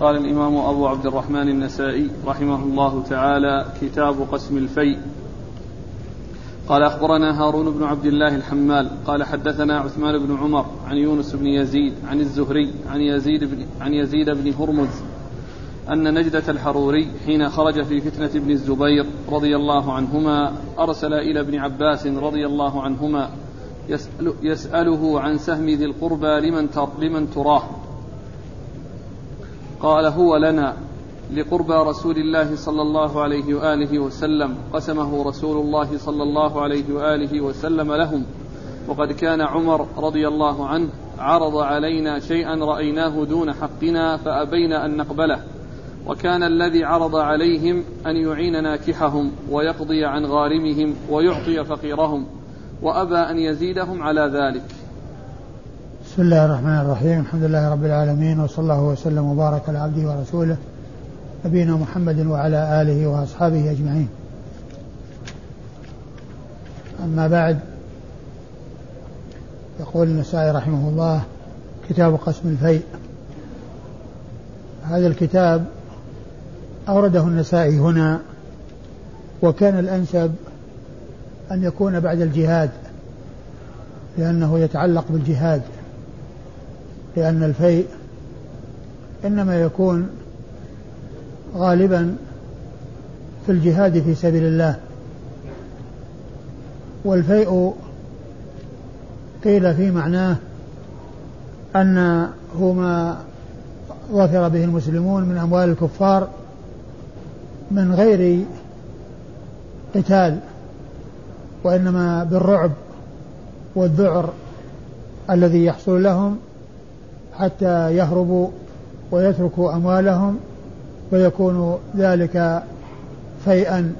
قال الإمام أبو عبد الرحمن النسائي رحمه الله تعالى كتاب قسم الفيء. قال أخبرنا هارون بن عبد الله الحمال قال حدثنا عثمان بن عمر عن يونس بن يزيد عن الزهري عن يزيد بن, عن يزيد بن هرمز أن نجدة الحروري حين خرج في فتنة ابن الزبير رضي الله عنهما أرسل إلى ابن عباس رضي الله عنهما يسأل يسأله عن سهم ذي القربى لمن, لمن تراه. قال هو لنا لقربى رسول الله صلى الله عليه وآله وسلم. قسمه رسول الله صلى الله عليه وآله وسلم لهم. وقد كان عمر رضي الله عنه عرض علينا شيئا رأيناه دون حقنا فأبينا أن نقبله. وكان الذي عرض عليهم أن يعين ناكحهم ويقضي عن غارمهم ويعطي فقيرهم وأبى أن يزيدهم على ذلك. بسم الله الرحمن الرحيم. الحمد لله رب العالمين وصلى الله وسلم وبارك على عبده ورسوله نبينا محمد وعلى آله وأصحابه أجمعين. أما بعد يقول النسائي رحمه الله كتاب قسم الفيء. هذا الكتاب أورده النسائي هنا وكان الأنسب أن يكون بعد الجهاد لأنه يتعلق بالجهاد. لأن الفيء إنما يكون غالبا في الجهاد في سبيل الله. والفيء قيل في معناه أنه ما ظفر به المسلمون من أموال الكفار من غير قتال وإنما بالرعب والذعر الذي يحصل لهم حتى يهربوا ويتركوا أموالهم ويكون ذلك فيئا.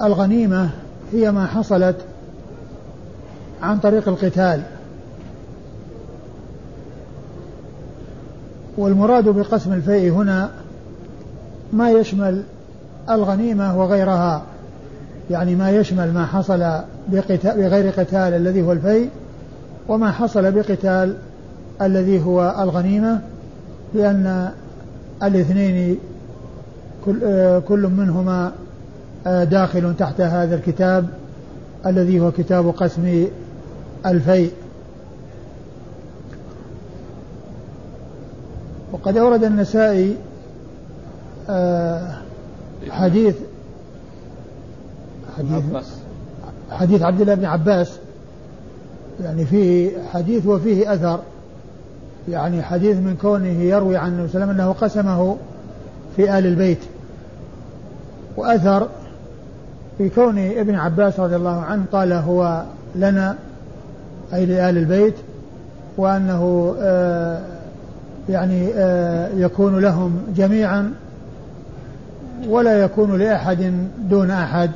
والغنيمة هي ما حصلت عن طريق القتال. والمراد بقسم الفيء هنا ما يشمل الغنيمة وغيرها يعني ما يشمل ما حصل بغير قتال الذي هو الفيء وما حصل بقتال الذي هو الغنيمة لأن الاثنين كل, كل منهما داخل تحت هذا الكتاب الذي هو كتاب قسم الفيء. وقد أورد النسائي حديث حديث حديث عبد الله بن عباس يعني فيه حديث وفيه أثر يعني حديث من كونه يروي عن النبي صلى الله عليه وسلم أنه قسمه في آل البيت. وأثر في كون ابن عباس رضي الله عنه قال هو لنا أي لآل البيت وأنه آه يعني آه يكون لهم جميعا ولا يكون لأحد دون أحد.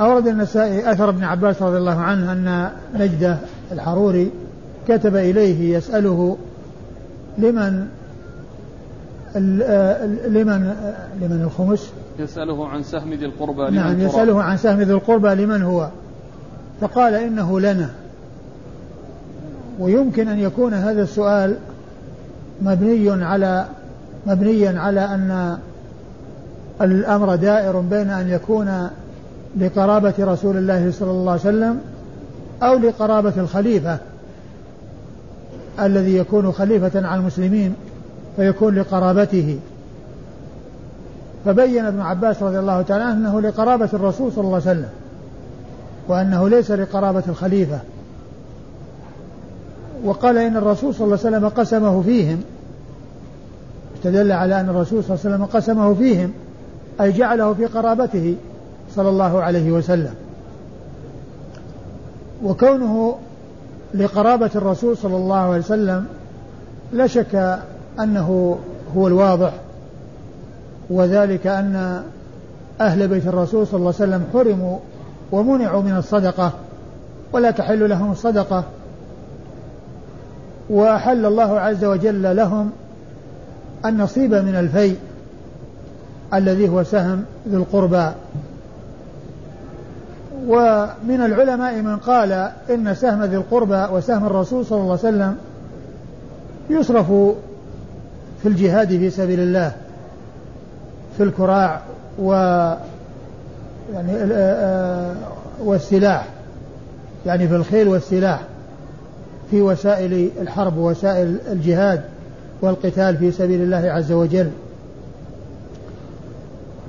أورد النسائي أثر ابن عباس رضي الله عنه أن نجدة الحروري كتب إليه يسأله لمن لمن لمن الخمس؟ يسأله عن سهم ذي القربى لمن نعم يسأله عن سهم ذي القربى لمن هو. فقال إنه لنا. ويمكن أن يكون هذا السؤال مبني على مبنيا على أن الأمر دائر بين أن يكون لقرابة رسول الله صلى الله عليه وسلم أو لقرابة الخليفة الذي يكون خليفة على المسلمين فيكون لقرابته. فبين ابن عباس رضي الله تعالى أنه لقرابة الرسول صلى الله عليه وسلم وأنه ليس لقرابة الخليفة. وقال إن الرسول صلى الله عليه وسلم قسمه فيهم. استدل على أن الرسول صلى الله عليه وسلم قسمه فيهم أي جعله في قرابته. صلى الله عليه وسلم. وكونه لقرابة الرسول صلى الله عليه وسلم لا شك أنه هو الواضح وذلك أن أهل بيت الرسول صلى الله عليه وسلم حرموا ومنعوا من الصدقة ولا تحل لهم الصدقة. وأحل الله عز وجل لهم النصيب من الفيء الذي هو سهم ذو القربى. ومن العلماء من قال إن سهم ذي القربى وسهم الرسول صلى الله عليه وسلم يصرف في الجهاد في سبيل الله في الكراع و يعني والسلاح يعني في الخيل والسلاح في وسائل الحرب ووسائل الجهاد والقتال في سبيل الله عز وجل.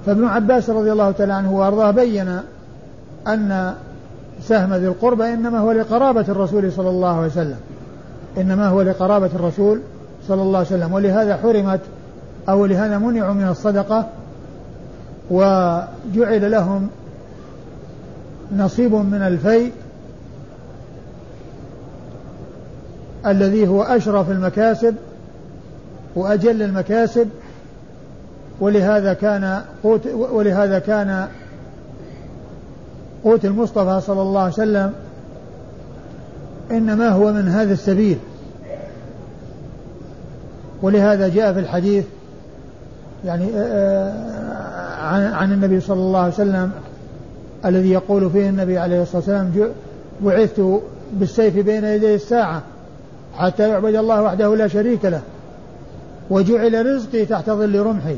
فابن عباس رضي الله تعالى عنه وأرضاه بين أن سهم ذي القربى إنما هو لقرابة الرسول صلى الله عليه وسلم. إنما هو لقرابة الرسول صلى الله عليه وسلم. ولهذا حرمت أو لهذا منعوا من الصدقة وجعل لهم نصيب من الفيء الذي هو أشرف المكاسب وأجل المكاسب. ولهذا كان قوت ولهذا كان قوت المصطفى صلى الله عليه وسلم إنما هو من هذا السبيل. ولهذا جاء في الحديث يعني آه، آه، عن عن النبي صلى الله عليه وسلم الذي يقول فيه النبي عليه الصلاة والسلام بعثت بالسيف بين يدي الساعة حتى يعبد الله وحده لا شريك له وجعل رزقي تحت ظل رمحي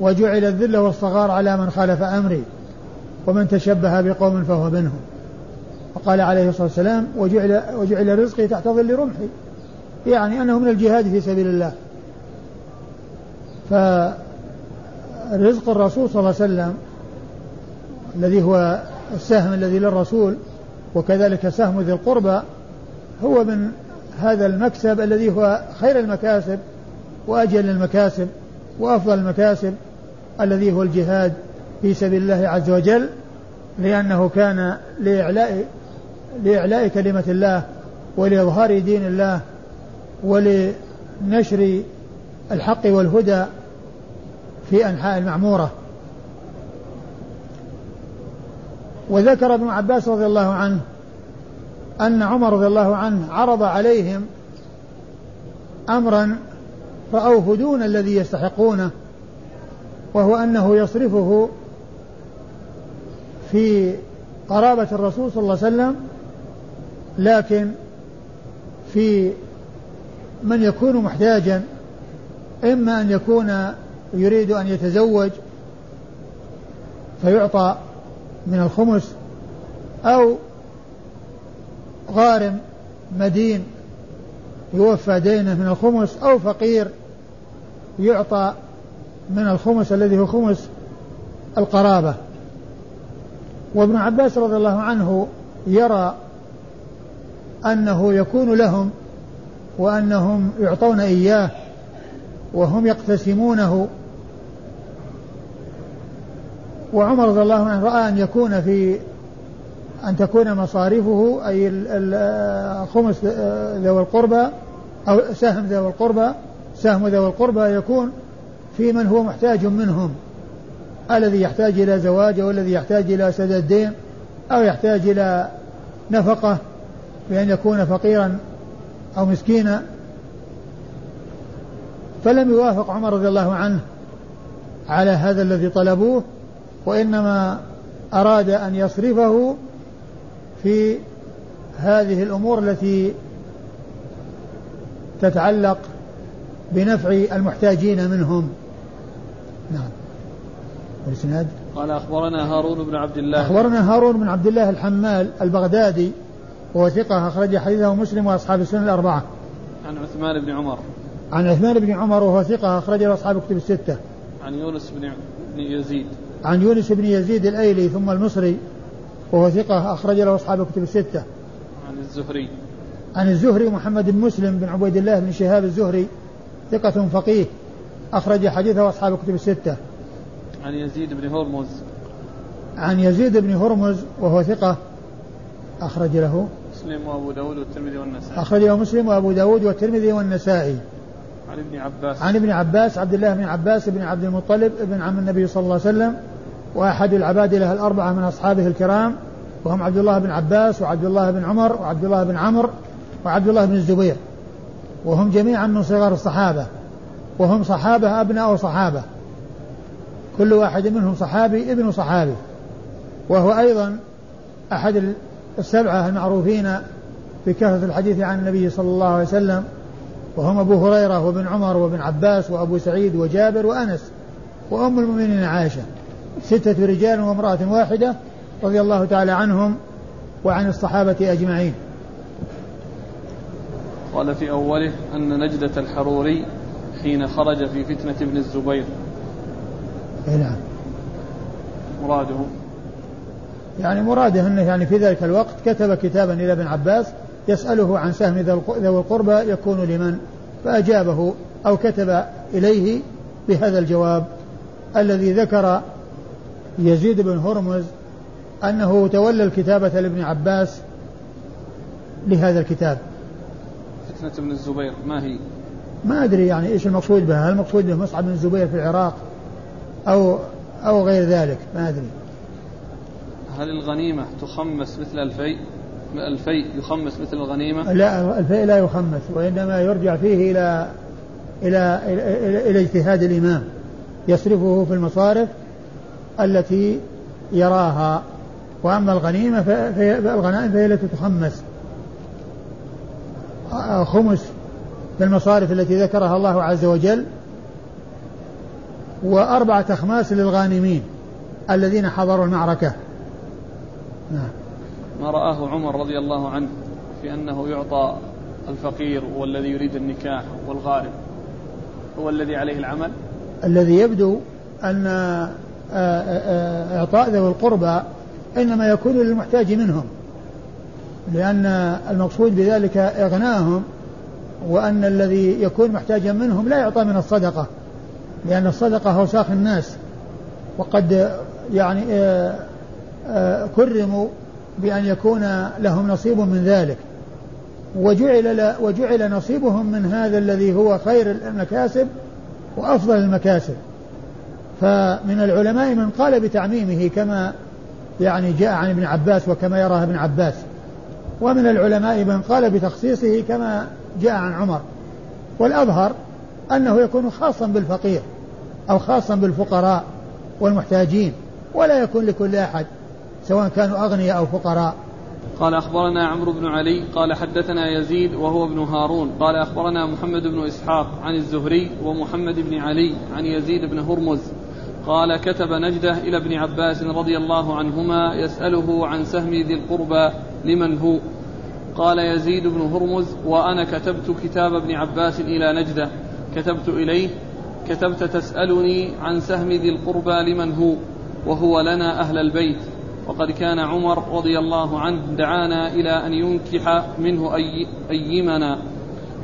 وجعل الذل والصغار على من خالف أمري. ومن تشبه بقوم فهو منهم. وقال عليه الصلاة والسلام وجعل, وجعل رزقي تحت ظل رمحي. يعني أنه من الجهاد في سبيل الله. فرزق الرسول صلى الله عليه وسلم الذي هو السهم الذي للرسول وكذلك سهم ذي القربى هو من هذا المكسب الذي هو خير المكاسب وأجل المكاسب وأفضل المكاسب الذي هو الجهاد. في سبيل الله عز وجل لأنه كان لإعلاء لإعلاء كلمة الله ولإظهار دين الله ولنشر الحق والهدى في أنحاء المعمورة. وذكر ابن عباس رضي الله عنه أن عمر رضي الله عنه عرض عليهم أمرا رأوه دون الذي يستحقونه وهو أنه يصرفه في قرابة الرسول صلى الله عليه وسلم لكن في من يكون محتاجا إما أن يكون يريد أن يتزوج فيعطى من الخمس أو غارم مدين يوفى دينه من الخمس أو فقير يعطى من الخمس الذي هو خمس القرابة. وابن عباس رضي الله عنه يرى أنه يكون لهم وأنهم يعطون إياه وهم يقتسمونه. وعمر رضي الله عنه رأى أن يكون في أن تكون مصاريفه أي خمس ذوي القربى أو سهم ذوي القربى سهم ذوي القربى يكون في من هو محتاج منهم. الذي يحتاج إلى زواج أو الذي يحتاج إلى سداد دين أو يحتاج إلى نفقة بأن يكون فقيرا أو مسكينا. فلم يوافق عمر رضي الله عنه على هذا الذي طلبوه وإنما أراد أن يصرفه في هذه الأمور التي تتعلق بنفع المحتاجين منهم. نعم. الاسناد قال أخبرنا هارون بن عبد الله أخبرنا هارون بن عبد الله الحمال البغدادي وهو ثقة أخرج حديثه مسلم وأصحاب السنن الأربعة. عن عثمان بن عمر. عن عثمان بن عمر وهو ثقة أخرج له أصحاب الكتب الستة. عن يونس بن يزيد. عن يونس بن يزيد الأيلي ثم المصري وهو ثقة أخرج له أصحاب الكتب الستة. عن الزهري. عن الزهري محمد بن مسلم بن عبيد الله بن شهاب الزهري ثقة فقيه أخرج حديثه أصحاب الكتب الستة. عن يزيد بن هرمز. عن يزيد بن هرمز وهو ثقة أخرج له مسلم وأبو داود والترمذي والنسائي. أخرج له مسلم وأبو داود والترمذي والنسائي. عن ابن عباس. عن ابن عباس عبد الله بن عباس بن عبد المطلب ابن عم النبي صلى الله عليه وسلم وأحد العبادلة الأربعة من أصحابه الكرام. وهم عبد الله بن عباس وعبد الله بن عمر وعبد الله بن عمرو وعبد الله بن الزبير. وهم جميعا من صغار الصحابة. وهم صحابة أبناء صحابة. كل واحد منهم صحابي ابن صحابي. وهو أيضا أحد السبعة المعروفين بكثرة الحديث عن النبي صلى الله عليه وسلم. وهم أبو هريرة وابن عمر وابن عباس وأبو سعيد وجابر وأنس. وأم المؤمنين عائشة ستة رجال وامرأة واحدة رضي الله تعالى عنهم وعن الصحابة أجمعين. قال في أوله أن نجدة الحروري حين خرج في فتنة ابن الزبير. نعم. مراده. يعني مراده أنه يعني في ذلك الوقت كتب كتابا إلى ابن عباس يسأله عن سهم ذوي القربى يكون لمن؟ فأجابه أو كتب إليه بهذا الجواب. الذي ذكر يزيد بن هرمز أنه تولى الكتابة لابن عباس لهذا الكتاب. فتنة ابن الزبير ما هي؟ ما أدري يعني إيش المقصود بها. هل المقصود به مصعب بن الزبير في العراق؟ أو أو غير ذلك ما أدري. هل الغنيمة تخمس مثل الفيء؟ الفيء يخمس مثل الغنيمة؟ لا الفيء لا يخمس وإنما يرجع فيه إلى إلى إلى, إلى, إلى اجتهاد الإمام يصرفه في المصارف التي يراها. وأما الغنيمة فالغنائم فهي التي تخمس. خمس في المصارف التي ذكرها الله عز وجل وأربعة أخماس للغانمين الذين حضروا المعركة. نعم. ما رآه عمر رضي الله عنه في أنه يعطى الفقير والذي يريد النكاح والغارب هو الذي عليه العمل؟ الذي يبدو أن آه، آه، آه، إعطاء ذوي القربى إنما يكون للمحتاج منهم لأن المقصود بذلك إغناهم وأن الذي يكون محتاجا منهم لا يعطى من الصدقة. لأن الصدقة أوساخ الناس. وقد يعني كرموا بأن يكون لهم نصيب من ذلك. وجعل وجعل نصيبهم من هذا الذي هو خير المكاسب وأفضل المكاسب. فمن العلماء من قال بتعميمه كما يعني جاء عن ابن عباس وكما يراه ابن عباس. ومن العلماء من قال بتخصيصه كما جاء عن عمر. والأظهر أنه يكون خاصا بالفقير أو خاصا بالفقراء والمحتاجين ولا يكون لكل أحد سواء كانوا أغنياء أو فقراء. قال أخبرنا عمرو بن علي قال حدثنا يزيد وهو ابن هارون قال أخبرنا محمد بن إسحاق عن الزهري ومحمد بن علي عن يزيد بن هرمز قال كتب نجدة إلى ابن عباس رضي الله عنهما يسأله عن سهم ذي القربى لمن هو. قال يزيد بن هرمز وأنا كتبت كتاب ابن عباس إلى نجدة. كتبت إليه كتبت تسألني عن سهم ذي القربى لمن هو وهو لنا أهل البيت. وقد كان عمر رضي الله عنه دعانا إلى أن ينكح منه أي أيمنا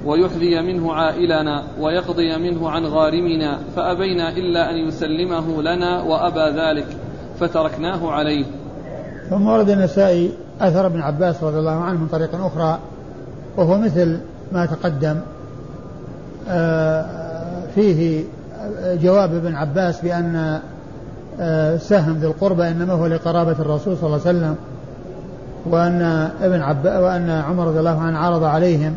ويحذي منه عائلنا ويقضي منه عن غارمنا فأبينا إلا أن يسلمه لنا وأبى ذلك فتركناه عليه. ثم ورد النسائي أثر ابن عباس رضي الله عنه من طريق أخرى وهو مثل ما تقدم. فيه جواب ابن عباس بأن آه، سهم ذي القربى إنما هو لقرابة الرسول صلى الله عليه وسلم وأن ابن عب وأن عمر رضي الله عنه عرض عليهم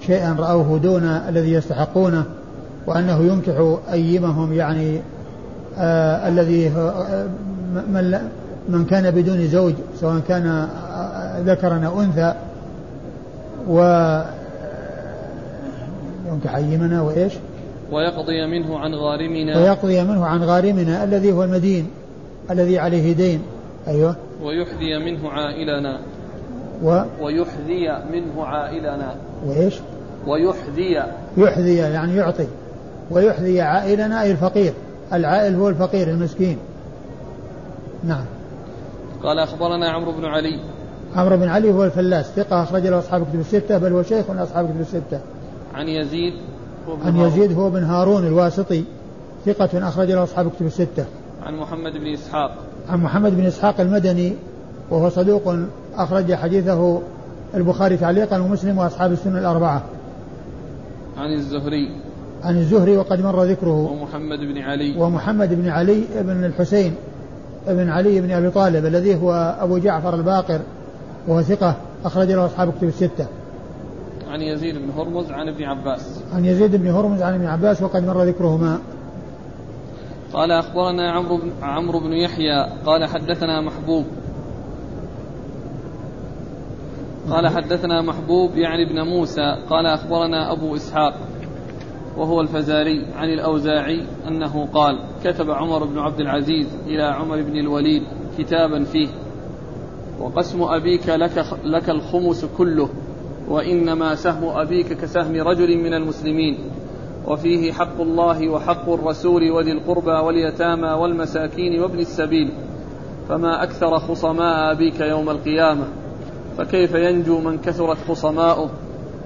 شيئا رأوه دون الذي يستحقونه وأنه ينكح أيمهم يعني آه الذي آه من, من كان بدون زوج سواء كان آه ذكرا أو أنثى و ينكح أيمنا وإيش؟ ويقضي منه عن غارمنا. ويقضي منه عن غارمنا الذي هو المدين الذي عليه دين. أيوه. ويحذي منه عائلنا. و؟ ويحذي منه عائلنا. وإيش؟ ويحذي. يحذي يعني يعطي. ويحذي عائلنا أي الفقير. العائل هو الفقير المسكين. نعم. قال أخبرنا عمرو بن علي. عمرو بن علي هو الفلاس ثقة أخرج له أصحاب كتب الستة بل هو شيخ من أصحاب كتب الستة. عن يزيد عن يزيد هو بن هارون الواسطي ثقة أخرج له أصحاب كتب الستة. عن محمد بن إسحاق. عن محمد بن إسحاق المدني وهو صدوق أخرج حديثه البخاري تعليقا ومسلم وأصحاب السنة الأربعة. عن الزهري. عن الزهري وقد مر ذكره. ومحمد بن علي. ومحمد بن علي بن الحسين بن علي بن أبي طالب الذي هو أبو جعفر الباقر وهو ثقة أخرج له أصحاب كتب الستة. عن يزيد بن هرمز عن ابن عباس. عن يزيد بن هرمز عن ابن عباس وقد مر ذكرهما. قال أخبرنا عمرو بن, عمرو بن يحيى قال حدثنا محبوب. قال حدثنا محبوب يعني ابن موسى. قال أخبرنا أبو إسحاق وهو الفزاري عن الأوزاعي أنه قال كتب عمر بن عبد العزيز إلى عمر بن الوليد كتابا فيه. وقسم أبيك لك, لك الخمس كله. وإنما سهم أبيك كسهم رجل من المسلمين. وفيه حق الله وحق الرسول وذي القربى واليتامى والمساكين وابن السبيل. فما أكثر خصماء أبيك يوم القيامة؟ فكيف ينجو من كثرت خصماؤه؟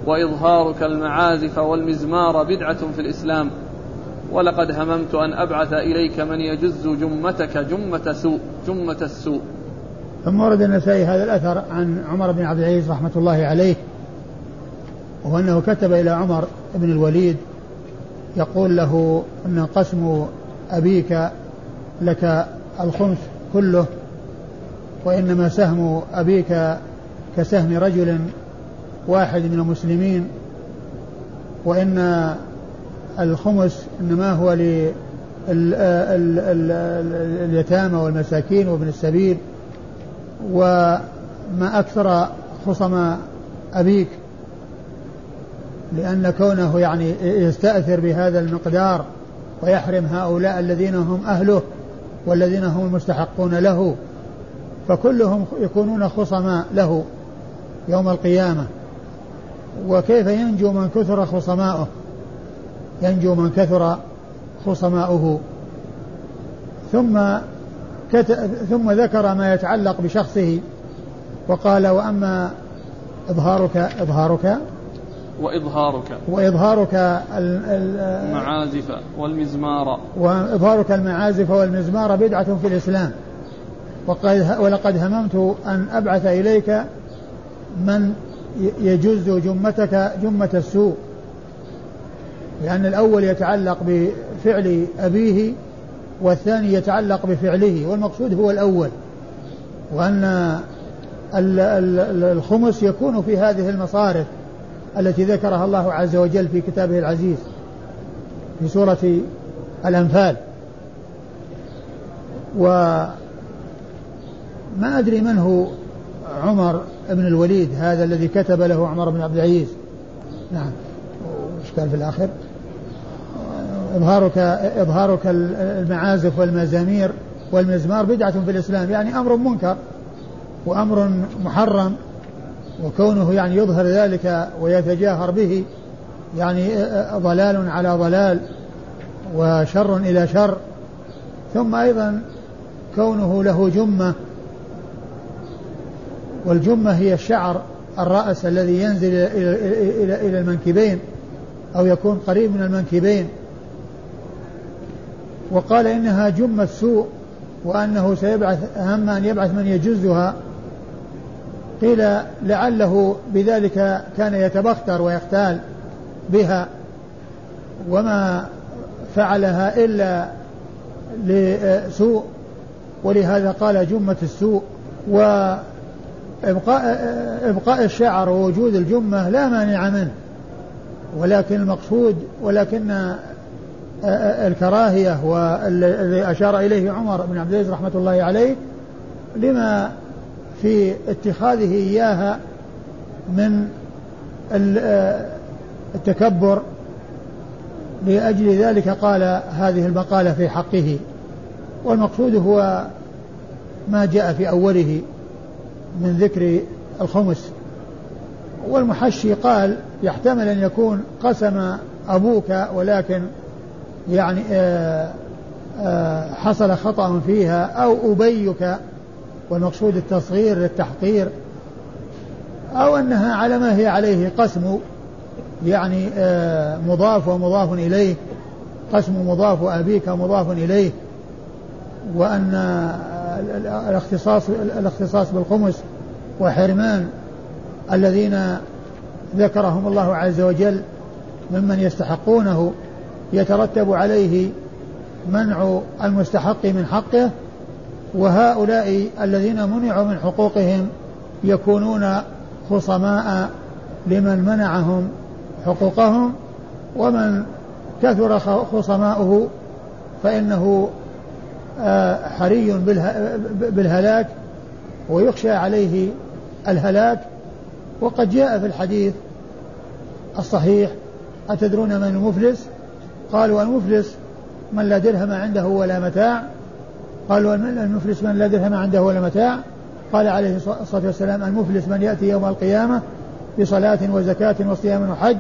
وإظهارك المعازف والمزمار بدعة في الإسلام. ولقد هممت أن أبعث إليك من يجز جمتك جمة سوء جمة السوء. ثم ورد النسائي هذا الأثر عن عمر بن عبد العزيز رحمة الله عليه وأنه كتب إلى عمر بن الوليد يقول له أن قسم أبيك لك الخمس كله وإنما سهم أبيك كسهم رجل واحد من المسلمين وإن الخمس إنما هو لليتامى والمساكين وابن السبيل وما أكثر خصم أبيك لأن كونه يعني يستأثر بهذا المقدار ويحرم هؤلاء الذين هم أهله والذين هم المستحقون له فكلهم يكونون خصما له يوم القيامة. وكيف ينجو من كثر خصماؤه؟ ينجو من كثر خصماؤه. ثم كت... ثم ذكر ما يتعلق بشخصه وقال وأما إظهارك إظهارك وإظهارك. وإظهارك المعازف والمزمار. وإظهارك المعازف والمزمار بدعة في الإسلام. ولقد هممت أن أبعث إليك من يجز جمتك جمة السوء. لأن الأول يتعلق بفعل أبيه والثاني يتعلق بفعله والمقصود هو الأول. وأن الخمس يكون في هذه المصارف. التي ذكرها الله عز وجل في كتابه العزيز في سورة الأنفال. وما أدري من هو عمر بن الوليد هذا الذي كتب له عمر بن عبد العزيز. نعم. وش كان في الآخر؟ إظهارك إظهارك المعازف والمزامير والمزمار بدعة في الإسلام يعني أمر منكر وأمر محرم. وكونه يعني يظهر ذلك ويتجاهر به يعني ضلال على ضلال وشر إلى شر. ثم أيضا كونه له جمة والجمة هي الشعر الرأس الذي ينزل إلى المنكبين أو يكون قريب من المنكبين. وقال إنها جمة سوء وأنه سيبعث أهم أن يبعث من يجزها. قيل لعله بذلك كان يتبختر ويختال بها وما فعلها إلا لسوء ولهذا قال جمة السوء وإبقاء إبقاء الشعر ووجود الجمة لا مانع منه ولكن المقصود ولكن الكراهية والذي أشار إليه عمر بن عبد العزيز رحمة الله عليه لما في اتخاذه إياها من التكبر لأجل ذلك قال هذه المقالة في حقه. والمقصود هو ما جاء في أوله من ذكر الخمس. والمحشي قال يحتمل أن يكون قسم أبوك ولكن يعني آه، آه، حصل خطأ فيها أو أبيك والمقصود التصغير للتحقير أو أنها على ما هي عليه قسم يعني آه، مضاف ومضاف إليه قسم مضاف أبيك مضاف إليه وأن الاختصاص الاختصاص بالخمس وحرمان الذين ذكرهم الله عز وجل ممن يستحقونه يترتب عليه منع المستحق من حقه وهؤلاء الذين منعوا من حقوقهم يكونون خصماء لمن منعهم حقوقهم ومن كثر خصماؤه فإنه آه، حري بالهلاك ويخشى عليه الهلاك. وقد جاء في الحديث الصحيح أتدرون من المفلس؟ قالوا المفلس من لا درهم عنده ولا متاع. قالوا المفلس من لا درهم عنده ولا متاع. قال عليه الصلاة والسلام المفلس من يأتي يوم القيامة بصلاة وزكاة وصيام وحج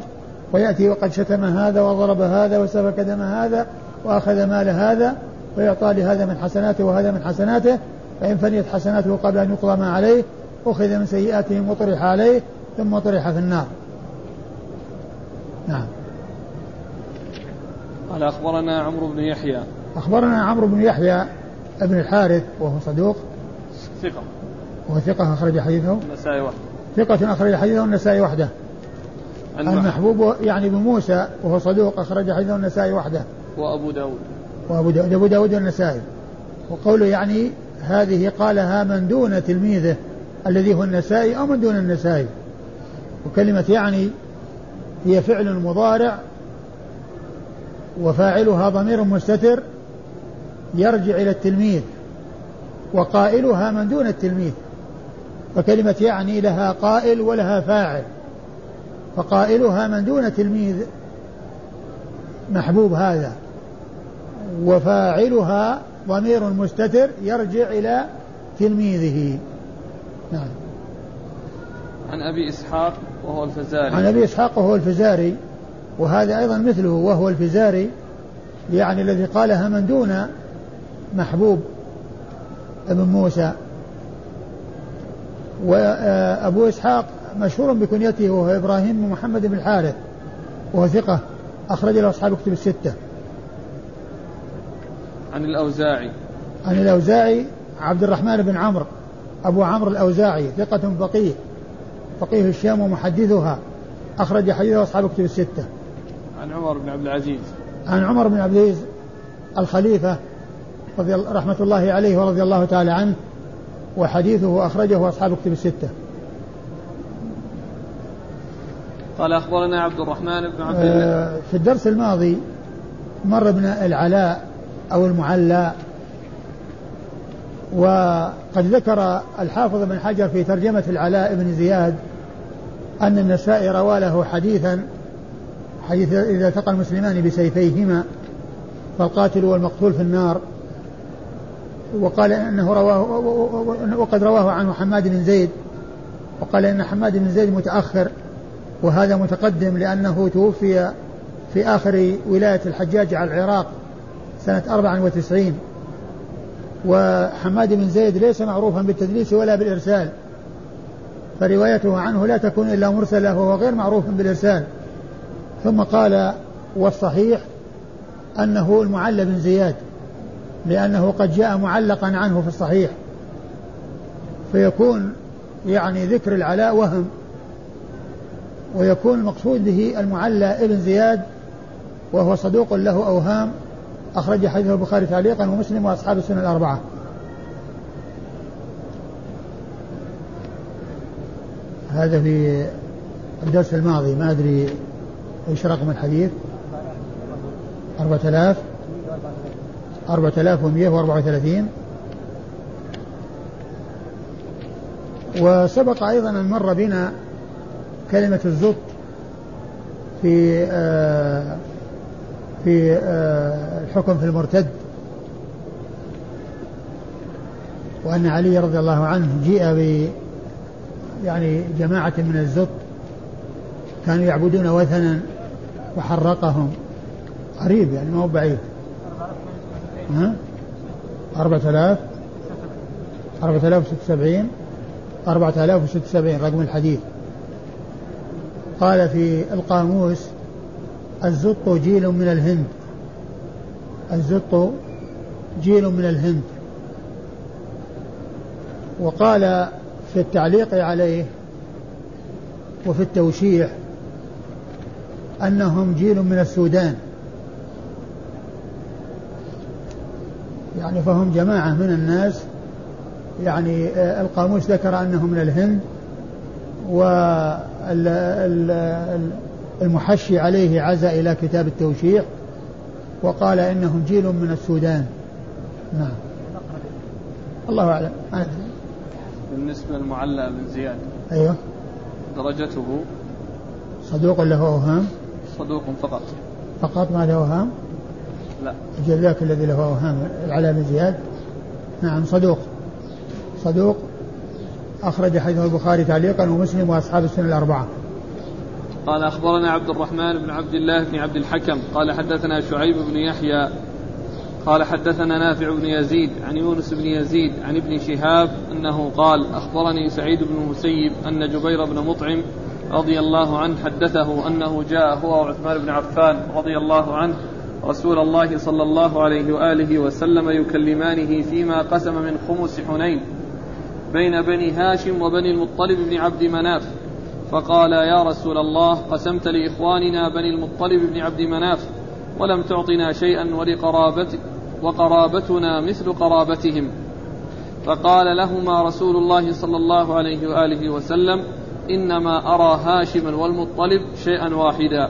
ويأتي وقد شتم هذا وضرب هذا وسفك دم هذا وأخذ مال هذا ويعطى لهذا من حسناته وهذا من حسناته فإن فنيت حسناته قبل أن يقضى ما عليه أخذ من سيئاتهم وطرح عليه ثم طرح في النار. نعم. قال أخبرنا عمرو بن يحيى. أخبرنا عمرو بن يحيى ابن الحارث وهو صدوق. ثقة. وهو ثقة أخرج حديثه. النسائي وحده. ثقة أخرج حديثه النسائي وحده. المحبوب يعني بن موسى وهو صدوق أخرج حديثه النسائي وحده. وأبو داود. وأبو داود, أبو داود والنسائي وقوله يعني هذه قالها من دون تلميذه الذي هو النسائي أو من دون النسائي. وكلمة يعني هي فعل مضارع وفاعلها ضمير مستتر يرجع إلى التلميذ وقائلها من دون التلميذ فكلمة يعني لها قائل ولها فاعل فقائلها من دون تلميذ محبوب هذا وفاعلها ضمير مستتر يرجع إلى تلميذه. نعم. عن أبي إسحاق وهو الفزاري. عن أبي إسحاق وهو الفزاري وهذا أيضا مثله وهو الفزاري يعني الذي قالها من دون محبوب ابن موسى. وأبو إسحاق مشهور بكنيته وهو إبراهيم بن محمد بن الحارث وهو ثقة أخرج له أصحاب كتب الستة. عن الأوزاعي. عن الأوزاعي عبد الرحمن بن عمرو. أبو عمرو الأوزاعي ثقة فقيه فقيه الشام ومحدثها أخرج حديثه أصحاب كتب الستة. عن عمر بن عبد العزيز. عن عمر بن عبد العزيز الخليفة رضي رحمة الله عليه ورضي الله تعالى عنه وحديثه أخرجه أصحاب كتب الستة. قال أخبرنا عبد الرحمن بن عبد الله. آه، في الدرس الماضي مر ابن العلاء أو المعلى وقد ذكر الحافظ بن حجر في ترجمة العلاء بن زياد أن النسائي روى له حديثا حديث إذا التقى المسلمان بسيفيهما فالقاتل والمقتول في النار. وقال إنه رواه وقد رواه عن حماد بن زيد وقال إن حماد بن زيد متأخر وهذا متقدم لأنه توفي في آخر ولاية الحجاج على العراق سنة 94 وحماد بن زيد ليس معروفا بالتدليس ولا بالإرسال. فروايته عنه لا تكون إلا مرسلة وهو غير معروف بالإرسال. ثم قال والصحيح أنه المعلى بن زياد. لأنه قد جاء معلقا عنه في الصحيح. فيكون يعني ذكر العلاء وهم ويكون المقصود به المعلى ابن زياد وهو صدوق له أوهام أخرج حديثه البخاري تعليقا ومسلم وأصحاب السنة الأربعة. هذا في الدرس الماضي ما أدري إيش رقم الحديث؟ أربعة آلاف. 4134 وسبق أيضا أن مر بنا كلمة الزط في آه في آه الحكم في المرتد. وأن علي رضي الله عنه جيء ب يعني جماعة من الزط كانوا يعبدون وثنا وحرقهم. قريب يعني ما هو بعيد. ها؟ أربعة آلاف أربعة آلاف وست سبعين أربعة آلاف وست سبعين رقم الحديث. قال في القاموس الزط جيل من الهند. الزط جيل من الهند. وقال في التعليق عليه وفي التوشيح أنهم جيل من السودان. يعني فهم جماعة من الناس يعني آه، القاموس ذكر أنهم من الهند والمحشي عليه عزى إلى كتاب التوشيح وقال إنهم جيل من السودان. نعم. الله أعلم. بالنسبة للمعلى بن زياد. أيوه. درجته؟ صدوق له أوهام؟ صدوق فقط. فقط ما له أوهام؟ لا. أجل ذاك الذي له أوهام العلاء بن زياد؟ نعم صدوق. صدوق. أخرج حديث البخاري تعليقا ومسلم وأصحاب السنة الأربعة. قال أخبرنا عبد الرحمن بن عبد الله بن عبد الحكم. قال حدثنا شعيب بن يحيى. قال حدثنا نافع بن يزيد عن يونس بن يزيد عن ابن شهاب أنه قال أخبرني سعيد بن المسيب أن جبير بن مطعم رضي الله عنه حدثه أنه جاء هو وعثمان بن عفان رضي الله عنه رسول الله صلى الله عليه وآله وسلم يكلمانه فيما قسم من خمس حنين بين بني هاشم وبني المطلب بن عبد مناف. فقال يا رسول الله قسمت لإخواننا بني المطلب بن عبد مناف ولم تعطنا شيئا ولقرابت وقرابتنا مثل قرابتهم. فقال لهما رسول الله صلى الله عليه وآله وسلم إنما أرى هاشما والمطلب شيئا واحدا.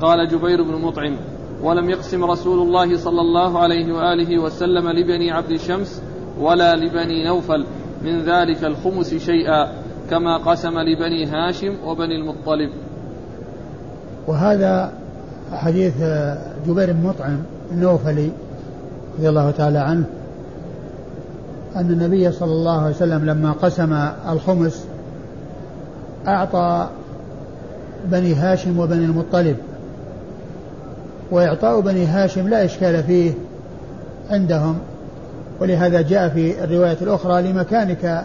قال جبير بن مطعم ولم يقسم رسول الله صلى الله عليه وآله وسلم لبني عبد شمس ولا لبني نوفل من ذلك الخمس شيئا كما قسم لبني هاشم وبني المطلب. وهذا حديث جبير بن مطعم النوفلي رضي الله تعالى عنه أن النبي صلى الله عليه وسلم لما قسم الخمس أعطى بني هاشم وبني المطلب وإعطاء بني هاشم لا إشكال فيه عندهم ولهذا جاء في الرواية الأخرى لمكانك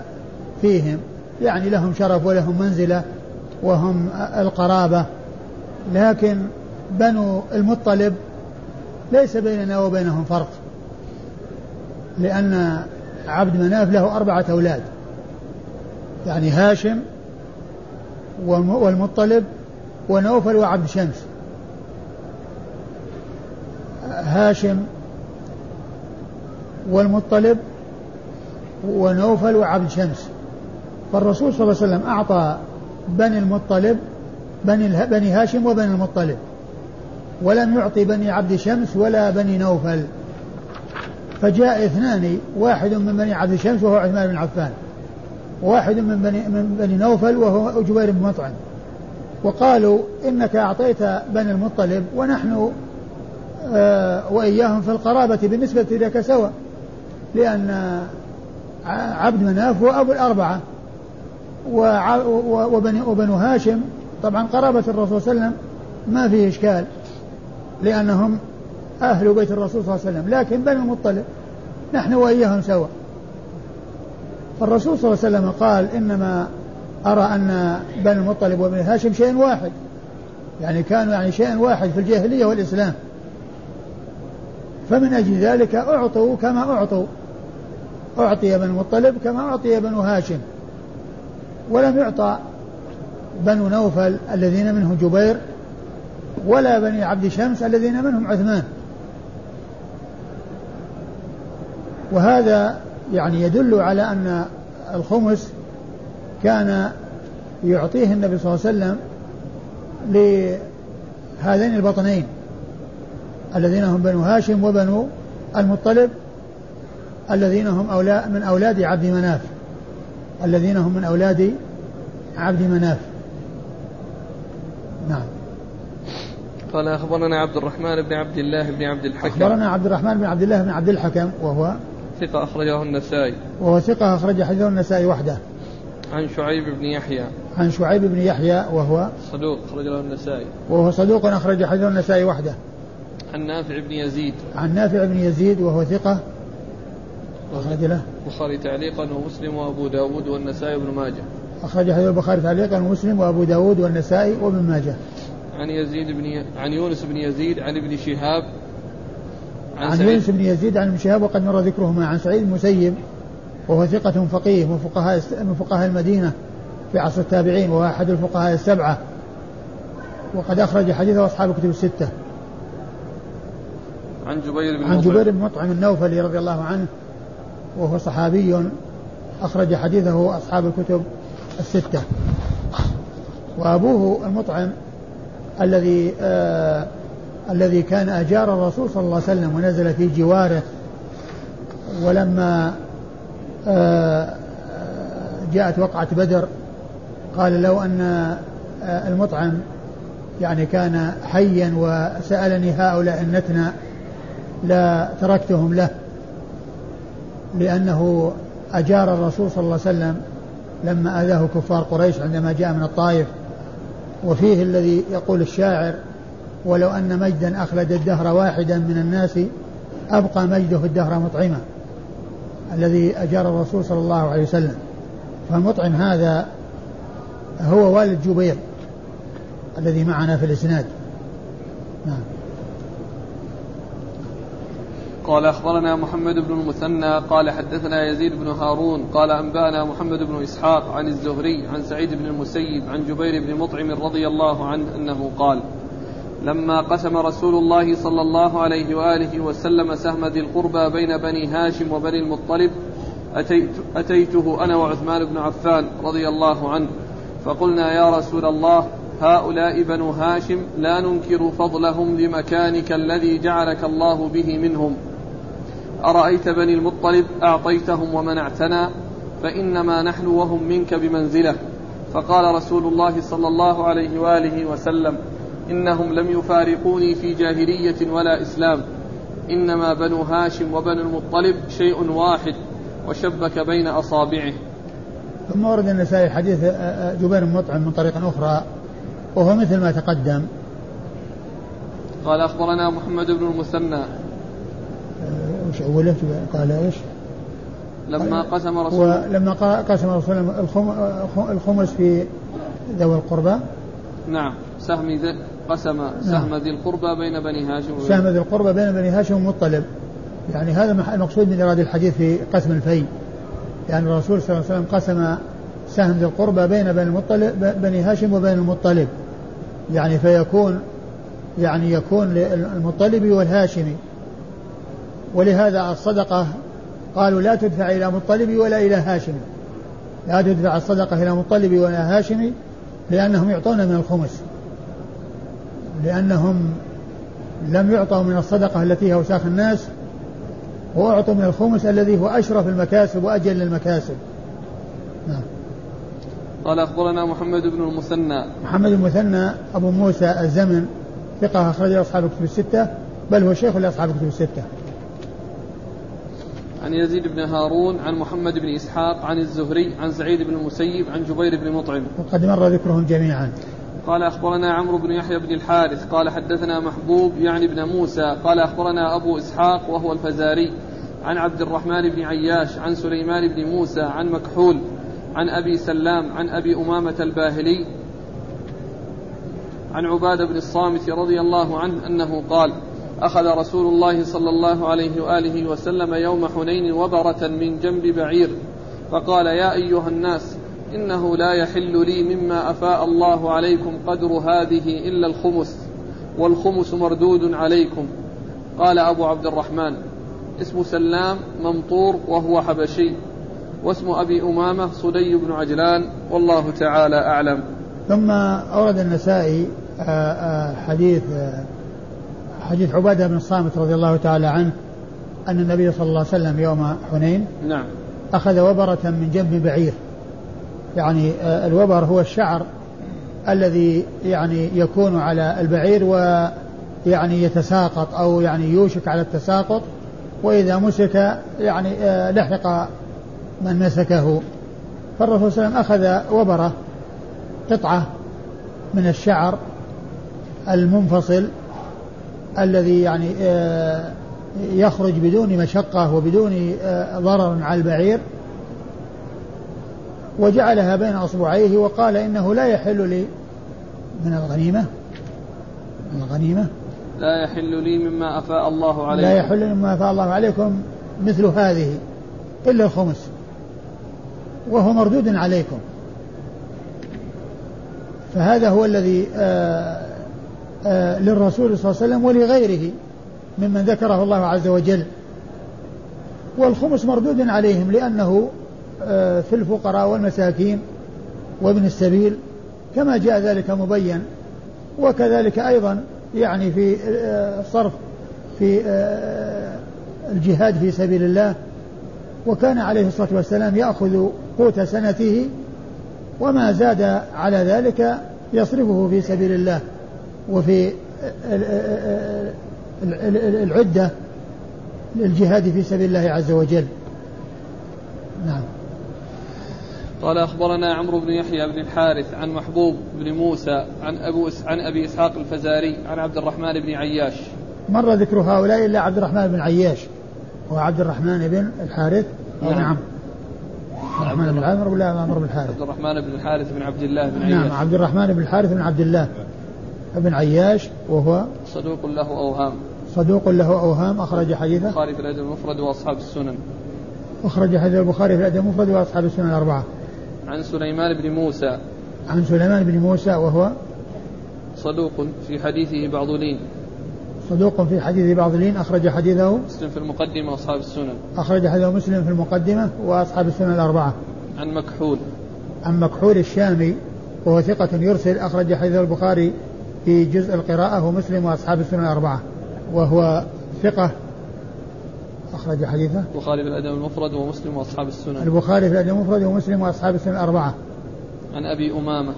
فيهم يعني لهم شرف ولهم منزلة وهم القرابة. لكن بنو المطلب ليس بيننا وبينهم فرق لأن عبد مناف له أربعة أولاد يعني هاشم والمطلب ونوفل وعبد شمس. هاشم والمطلب ونوفل وعبد شمس فالرسول صلى الله عليه وسلم أعطى بني المطلب بني, بني هاشم وبني المطلب. ولم يعطي بني عبد شمس ولا بني نوفل. فجاء اثنان واحد من بني عبد شمس وهو عثمان بن عفان. واحد من بني من بني نوفل وهو جبير بن مطعم. وقالوا إنك أعطيت بني المطلب ونحن آه وإياهم في القرابة بالنسبة لك سواء لأن عبد مناف هو ابو الاربعه وبني وبنو هاشم. طبعا قرابة الرسول صلى الله عليه وسلم ما فيه إشكال لأنهم أهل بيت الرسول صلى الله عليه وسلم. لكن بني المطلب نحن وإياهم سواء فالرسول صلى الله عليه وسلم قال إنما أرى أن بني المطلب وبني هاشم شيء واحد. يعني كانوا يعني شيء واحد في الجاهلية والإسلام. فمن أجل ذلك أعطوا كما أعطوا. أعطي بنو المطلب كما أعطي بنو هاشم. ولم يعطى بنو نوفل الذين منهم جبير ولا بني عبد شمس الذين منهم عثمان. وهذا يعني يدل على أن الخمس كان يعطيه النبي صلى الله عليه وسلم لهذين البطنين. الذين هم بنو هاشم وبنو المطلب الذين هم أولاد من أولاد عبد مناف. الذين هم من أولاد عبد مناف. نعم. قال أخبرنا عبد الرحمن بن عبد الله بن عبد الحكم. أخبرنا عبد الرحمن بن عبد الله بن عبد الحكم وهو ثقة أخرجه النسائي. وهو ثقة أخرج حديثه النسائي وحده. عن شعيب بن يحيى. عن شعيب بن يحيى وهو صدوق أخرج له النسائي. وهو صدوق أخرج حديثه النسائي وحده. عن نافع بن يزيد. عن نافع بن يزيد وهو ثقة؟ أخرج له. البخاري تعليقا ومسلم وأبو داود والنسائي وابن ماجه. أخرج حديث البخاري تعليقا ومسلم وأبو داود والنسائي وابن ماجه. عن يزيد بن ي... عن يونس بن يزيد عن ابن شهاب. عن, عن يونس بن يزيد عن ابن شهاب وقد مر ذكرهما. عن سعيد المسيب وهو ثقة فقيه من فقهاء من فقهاء المدينة في عصر التابعين وهو أحد الفقهاء السبعة. وقد أخرج حديثه أصحاب الكتب الستة. عن جبير بن عن جبير بن مطعم النوفلي رضي الله عنه وهو صحابي أخرج حديثه أصحاب الكتب الستة. وأبوه المطعم الذي آه الذي كان أجار الرسول صلى الله عليه وسلم ونزل في جواره ولما آه، جاءت وقعة بدر قال لو أن المطعم يعني كان حيا وسألني هؤلاء النتنى لا تركتهم له لأنه أجار الرسول صلى الله عليه وسلم لما أذاه كفار قريش عندما جاء من الطائف. وفيه الذي يقول الشاعر ولو أن مجدا أخلد الدهر واحدا من الناس أبقى مجده الدهر مطعما. الذي أجار الرسول صلى الله عليه وسلم. فالمطعم هذا هو والد جبير الذي معنا في الإسناد. نعم. قال أخبرنا محمد بن المثنى قال حدثنا يزيد بن هارون قال أنبأنا محمد بن إسحاق عن الزهري عن سعيد بن المسيب عن جبير بن مطعم رضي الله عنه أنه قال لما قسم رسول الله صلى الله عليه وآله وسلم سهم ذي القربى بين بني هاشم وبني المطلب أتيت أتيته أنا وعثمان بن عفان رضي الله عنه فقلنا يا رسول الله هؤلاء بنو هاشم لا ننكر فضلهم لمكانك الذي جعلك الله به منهم أرأيت بني المطلب أعطيتهم ومنعتنا فإنما نحن وهم منك بمنزلة. فقال رسول الله صلى الله عليه وآله وسلم إنهم لم يفارقوني في جاهلية ولا إسلام. إنما بنو هاشم وبنو المطلب شيء واحد وشبك بين أصابعه. ثم ورد النسائي حديث جبير بن مطعم من طريق أخرى وهو مثل ما تقدم. قال أخبرنا محمد بن المثنى وش أوله قال إيش؟ لما قسم رسول لما قسم رسول الخمس في ذوي القربى. نعم. سهم ذي قسم سهم ذي القربى بين بني هاشم سهم ذي القربى بين بني هاشم ومطلب. يعني هذا المقصود من إرادة الحديث في قسم الفي يعني الرسول صلى الله عليه وسلم قسم سهم ذي القربى بين بني المطلب بني هاشم وبين المطلب. يعني فيكون يعني يكون للمطلب والهاشمي. ولهذا الصدقة قالوا لا تدفع إلى مطلب ولا إلى هاشم لا تدفع الصدقة إلى مطلب ولا هاشمي لأنهم يعطون من الخمس. لأنهم لم يعطوا من الصدقة التي هي أوساخ الناس وأعطوا من الخمس الذي هو أشرف المكاسب وأجل المكاسب. نعم. قال أخبرنا محمد بن المثنى. محمد المثنى أبو موسى الزمن ثقة أخرجه أصحاب الكتب الستة بل هو شيخ لأصحاب الكتب الستة. عن يزيد بن هارون عن محمد بن إسحاق عن الزهري عن سعيد بن المسيب عن جبير بن مطعم. وقد مر ذكرهم جميعا. قال أخبرنا عمرو بن يحيى بن الحارث قال حدثنا محبوب يعني ابن موسى قال أخبرنا أبو إسحاق وهو الفزاري عن عبد الرحمن بن عياش عن سليمان بن موسى عن مكحول عن أبي سلام عن أبي أمامة الباهلي عن عبادة بن الصامت رضي الله عنه أنه قال أخذ رسول الله صلى الله عليه وآله وسلم يوم حنين وبرة من جنب بعير فقال يا أيها الناس إنه لا يحل لي مما أفاء الله عليكم قدر هذه إلا الخمس والخمس مردود عليكم. قال أبو عبد الرحمن اسم سلام ممطور وهو حبشي واسم أبي أمامة صدي بن عجلان والله تعالى أعلم. ثم أورد النسائي آه، آه، حديث آه، حديث عبادة بن الصامت رضي الله تعالى عنه أن النبي صلى الله عليه وسلم يوم حنين نعم. أخذ وبرة من جنب بعير. يعني الوبر هو الشعر الذي يعني يكون على البعير ويعني يتساقط أو يعني يوشك على التساقط وإذا مسك يعني لحق من مسكه. فالرسول صلى الله عليه وسلم أخذ وبرة قطعة من الشعر المنفصل الذي يعني آه، يخرج بدون مشقة وبدون آه، ضرر على البعير وجعلها بين أصبعيه وقال إنه لا يحل لي من الغنيمة من الغنيمة. لا يحل لي مما أفاء الله عليكم. لا يحل لي مما أفاء الله عليكم مثل هذه إلا الخمس وهو مردود عليكم. فهذا هو الذي آآ للرسول صلى الله عليه وسلم ولغيره ممن ذكره الله عز وجل. والخمس مردود عليهم لأنه في الفقراء والمساكين وابن السبيل كما جاء ذلك مبين وكذلك أيضا يعني في الصرف في الجهاد في سبيل الله. وكان عليه الصلاة والسلام يأخذ قوت سنته وما زاد على ذلك يصرفه في سبيل الله. وفي العدة للجهاد في سبيل الله عز وجل. نعم. قال أخبرنا عمرو بن يحيى بن الحارث عن محبوب بن موسى عن أبو عن أبي إسحاق الفزاري عن عبد الرحمن بن عياش. مر ذكر هؤلاء إلا عبد الرحمن بن عياش. هو عبد الرحمن بن الحارث؟ نعم, نعم. عبد الرحمن بن عامر ولا عمرو بن الحارث؟ عبد الرحمن بن الحارث بن عبد الله بن نعم، عياش. نعم عبد الرحمن بن الحارث بن عبد الله. بن عياش وهو صدوق له أوهام. صدوق له أوهام أخرج حديثه. البخاري في الأدب المفرد وأصحاب السنن. أخرج حديث البخاري في الأدب المفرد وأصحاب السنن الأربعة. عن سليمان بن موسى. عن سليمان بن موسى وهو صدوق في حديثه بعض لين. صدوق في حديث بعض لين أخرج حديثه. مسلم في المقدمة وأصحاب السنن. أخرج حديثه مسلم في المقدمة وأصحاب السنن الأربعة. عن مكحول. عن مكحول الشامي وهو ثقة يرسل أخرج حديث البخاري في جزء القراءة ومسلم وأصحاب السنن الأربعة وهو ثقة أخرج حديثه البخاري في الأدب المفرد ومسلم وأصحاب السنن البخاري في الأدب المفرد ومسلم وأصحاب السنن الأربعة عن أبي أمامة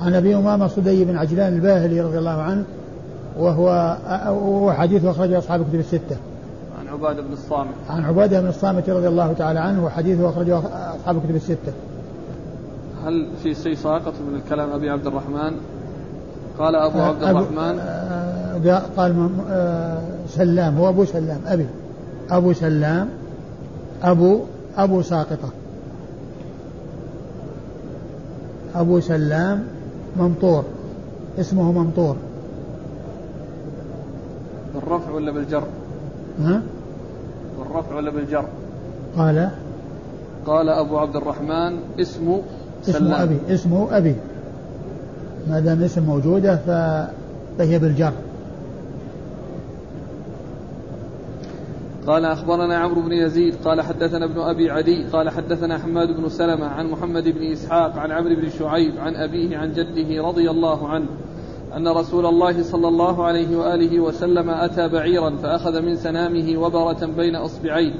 عن أبي أمامة صدي بن عجلان الباهلي رضي الله عنه وهو وحديثه أخرجه أصحاب الكتب الستة. عن عبادة بن الصامت. عن عبادة بن الصامت رضي الله تعالى عنه وحديثه أخرجه أصحاب الكتب الستة. هل في شيء ساقط من الكلام أبي عبد الرحمن؟ قال أبو عبد الرحمن. قال آه، سلام هو أبو سلام أبي. أبو سلام أبو أبو ساقطة. أبو سلام ممطور اسمه ممطور. بالرفع ولا بالجر؟ ها؟ بالرفع ولا بالجر؟ قال؟ قال أبو عبد الرحمن اسمه اسمه أبي اسمه أبي. ما دام اسم موجودة فهي بالجر. قال أخبرنا عمرو بن يزيد قال حدثنا ابن أبي عدي قال حدثنا حماد بن سلمة عن محمد بن إسحاق عن عمرو بن شعيب عن أبيه عن جده رضي الله عنه أن رسول الله صلى الله عليه وآله وسلم أتى بعيرا فأخذ من سنامه وبرة بين إصبعيه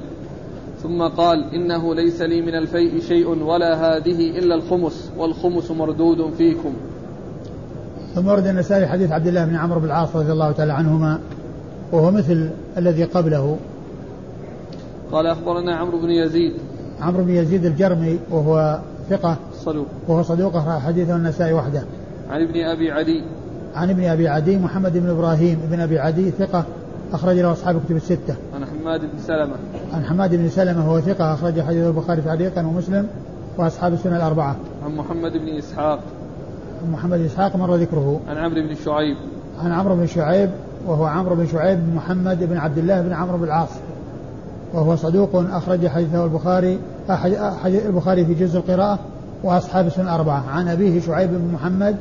ثم قال إنه ليس لي من الفيء شيء ولا هذه إلا الخمس والخمس مردود فيكم. ثم ورد النسائي حديث عبد الله بن عمرو بن العاص رضي الله تعالى عنهما وهو مثل الذي قبله قال أخبرنا عمرو بن يزيد عمرو بن يزيد الجرمي وهو ثقة صدوق وهو صدوق حديثه النسائي وحده عن ابن أبي عدي عن ابن أبي عدي محمد بن إبراهيم بن أبي عدي ثقة أخرج له أصحاب الكتب الستة. عن حماد بن سلمة. عن حماد بن سلمة هو ثقة أخرج حديث البخاري تعليقا ومسلم وأصحاب السنة الأربعة. عن محمد بن إسحاق. عن محمد بن إسحاق مر ذكره. عن عمرو بن شعيب. عن عمرو بن شعيب وهو عمرو بن شعيب بن محمد بن عبد الله بن عمرو بن العاص. وهو صدوق أخرج حديثه البخاري حديث البخاري في جزء القراءة وأصحاب السنة الأربعة. عن أبيه شعيب بن محمد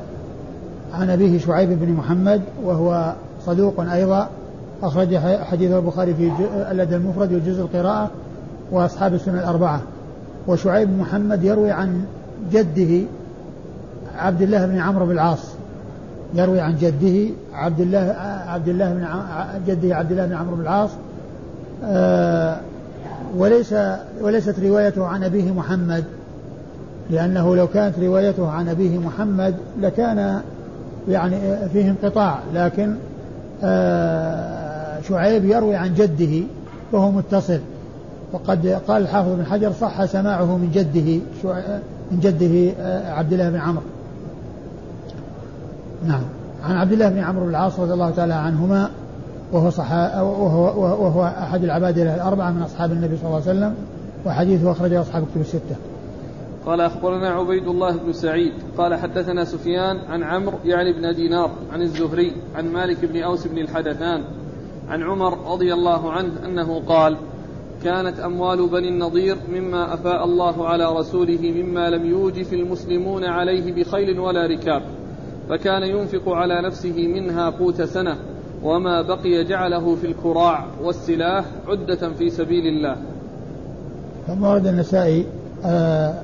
عن أبيه شعيب بن محمد وهو صدوق أيضا أخرج حديث البخاري في الأدب المفرد وجزء القراءة وأصحاب السنة الأربعة وشعيب بن محمد يروي عن جده عبد الله بن عمرو بن العاص يروي عن جده عبد الله عبد الله بن جده عبد الله بن عمرو بن العاص آه، وليس وليست روايته عن أبيه محمد لأنه لو كانت روايته عن أبيه محمد لكان يعني فيه انقطاع لكن آه، شعيب يروي عن جده وهو متصل وقد قال الحافظ بن حجر صح سماعه من جده من جده آه، عبد الله بن عمرو. نعم عن عبد الله بن عمرو بن العاص رضي الله تعالى عنهما وهو صحا وهو, وهو أحد العباد الأربعة من أصحاب النبي صلى الله عليه وسلم وحديثه أخرجه أصحاب الكتب الستة. قال أخبرنا عبيد الله بن سعيد قال حدثنا سفيان عن عمرو يعني بن دينار عن الزهري عن مالك بن أوس بن الحدثان عن عمر رضي الله عنه أنه قال كانت أموال بني النضير مما أفاء الله على رسوله مما لم يوجف المسلمون عليه بخيل ولا ركاب فكان ينفق على نفسه منها قوت سنة وما بقي جعله في الكراع والسلاح عدة في سبيل الله. ثم ورد النسائي آه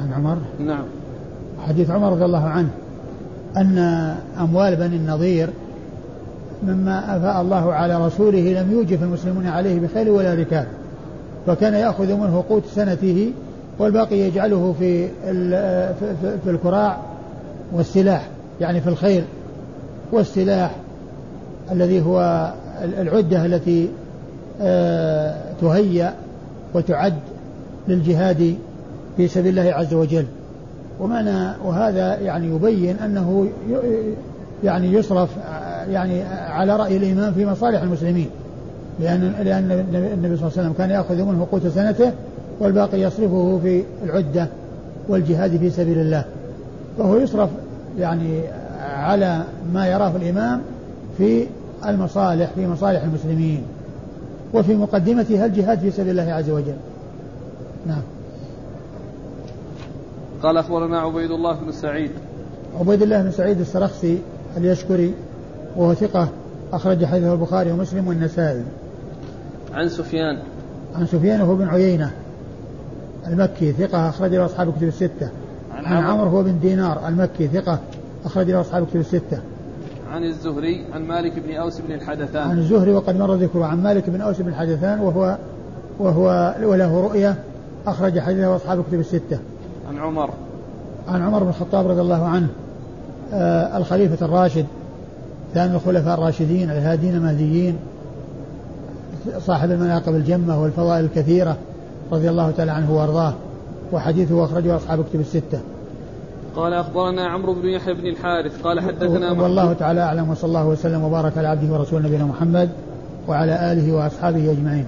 عن عمر. نعم. حديث عمر رضي الله عنه أن أموال بني النضير مما أفاء الله على رسوله لم يوجف المسلمون عليه بخيل ولا ركاب فكان يأخذ منه قوت سنته والباقي يجعله في في الكراع والسلاح يعني في الخيل والسلاح الذي هو العدة التي آه، تهيأ وتعد للجهاد في سبيل الله عز وجل. ومعنى وهذا يعني يبين أنه يعني يصرف يعني على رأي الإمام في مصالح المسلمين. لأن لأن النبي صلى الله عليه وسلم كان يأخذ منه قوت سنته والباقي يصرفه في العدة والجهاد في سبيل الله. فهو يصرف يعني على ما يراه الإمام في المصالح في مصالح المسلمين وفي مقدمتها الجهاد في سبيل الله عز وجل. نعم. قال أخبرنا عبيد الله بن سعيد. عبيد الله بن سعيد السرخسي اليشكري وهو ثقة أخرج حديثه البخاري ومسلم والنسائي. عن سفيان. عن سفيان وهو بن عيينة المكي ثقة أخرج له أصحاب كتب الستة. عن, عن عمرو. هو بن دينار المكي ثقة أخرج له أصحاب كتب الستة. عن الزهري عن مالك بن أوس بن الحدثان. عن الزهري وقد مر ذكره عن مالك بن أوس بن الحدثان وهو وهو وله رؤية أخرج حديثه أصحاب كتب الستة. عن عمر. عن عمر بن الخطاب رضي الله عنه آه الخليفة الراشد ثاني الخلفاء الراشدين الهادين المهديين. صاحب المناقب الجمة والفضائل الكثيرة رضي الله تعالى عنه وأرضاه وحديثه أخرجه أصحاب كتب الستة. قال أخبرنا عمرو بن يحيى بن الحارث قال حدثنا والله تعالى أعلم وصلى الله وسلم وبارك على عبده ورسوله نبينا محمد وعلى آله وأصحابه أجمعين.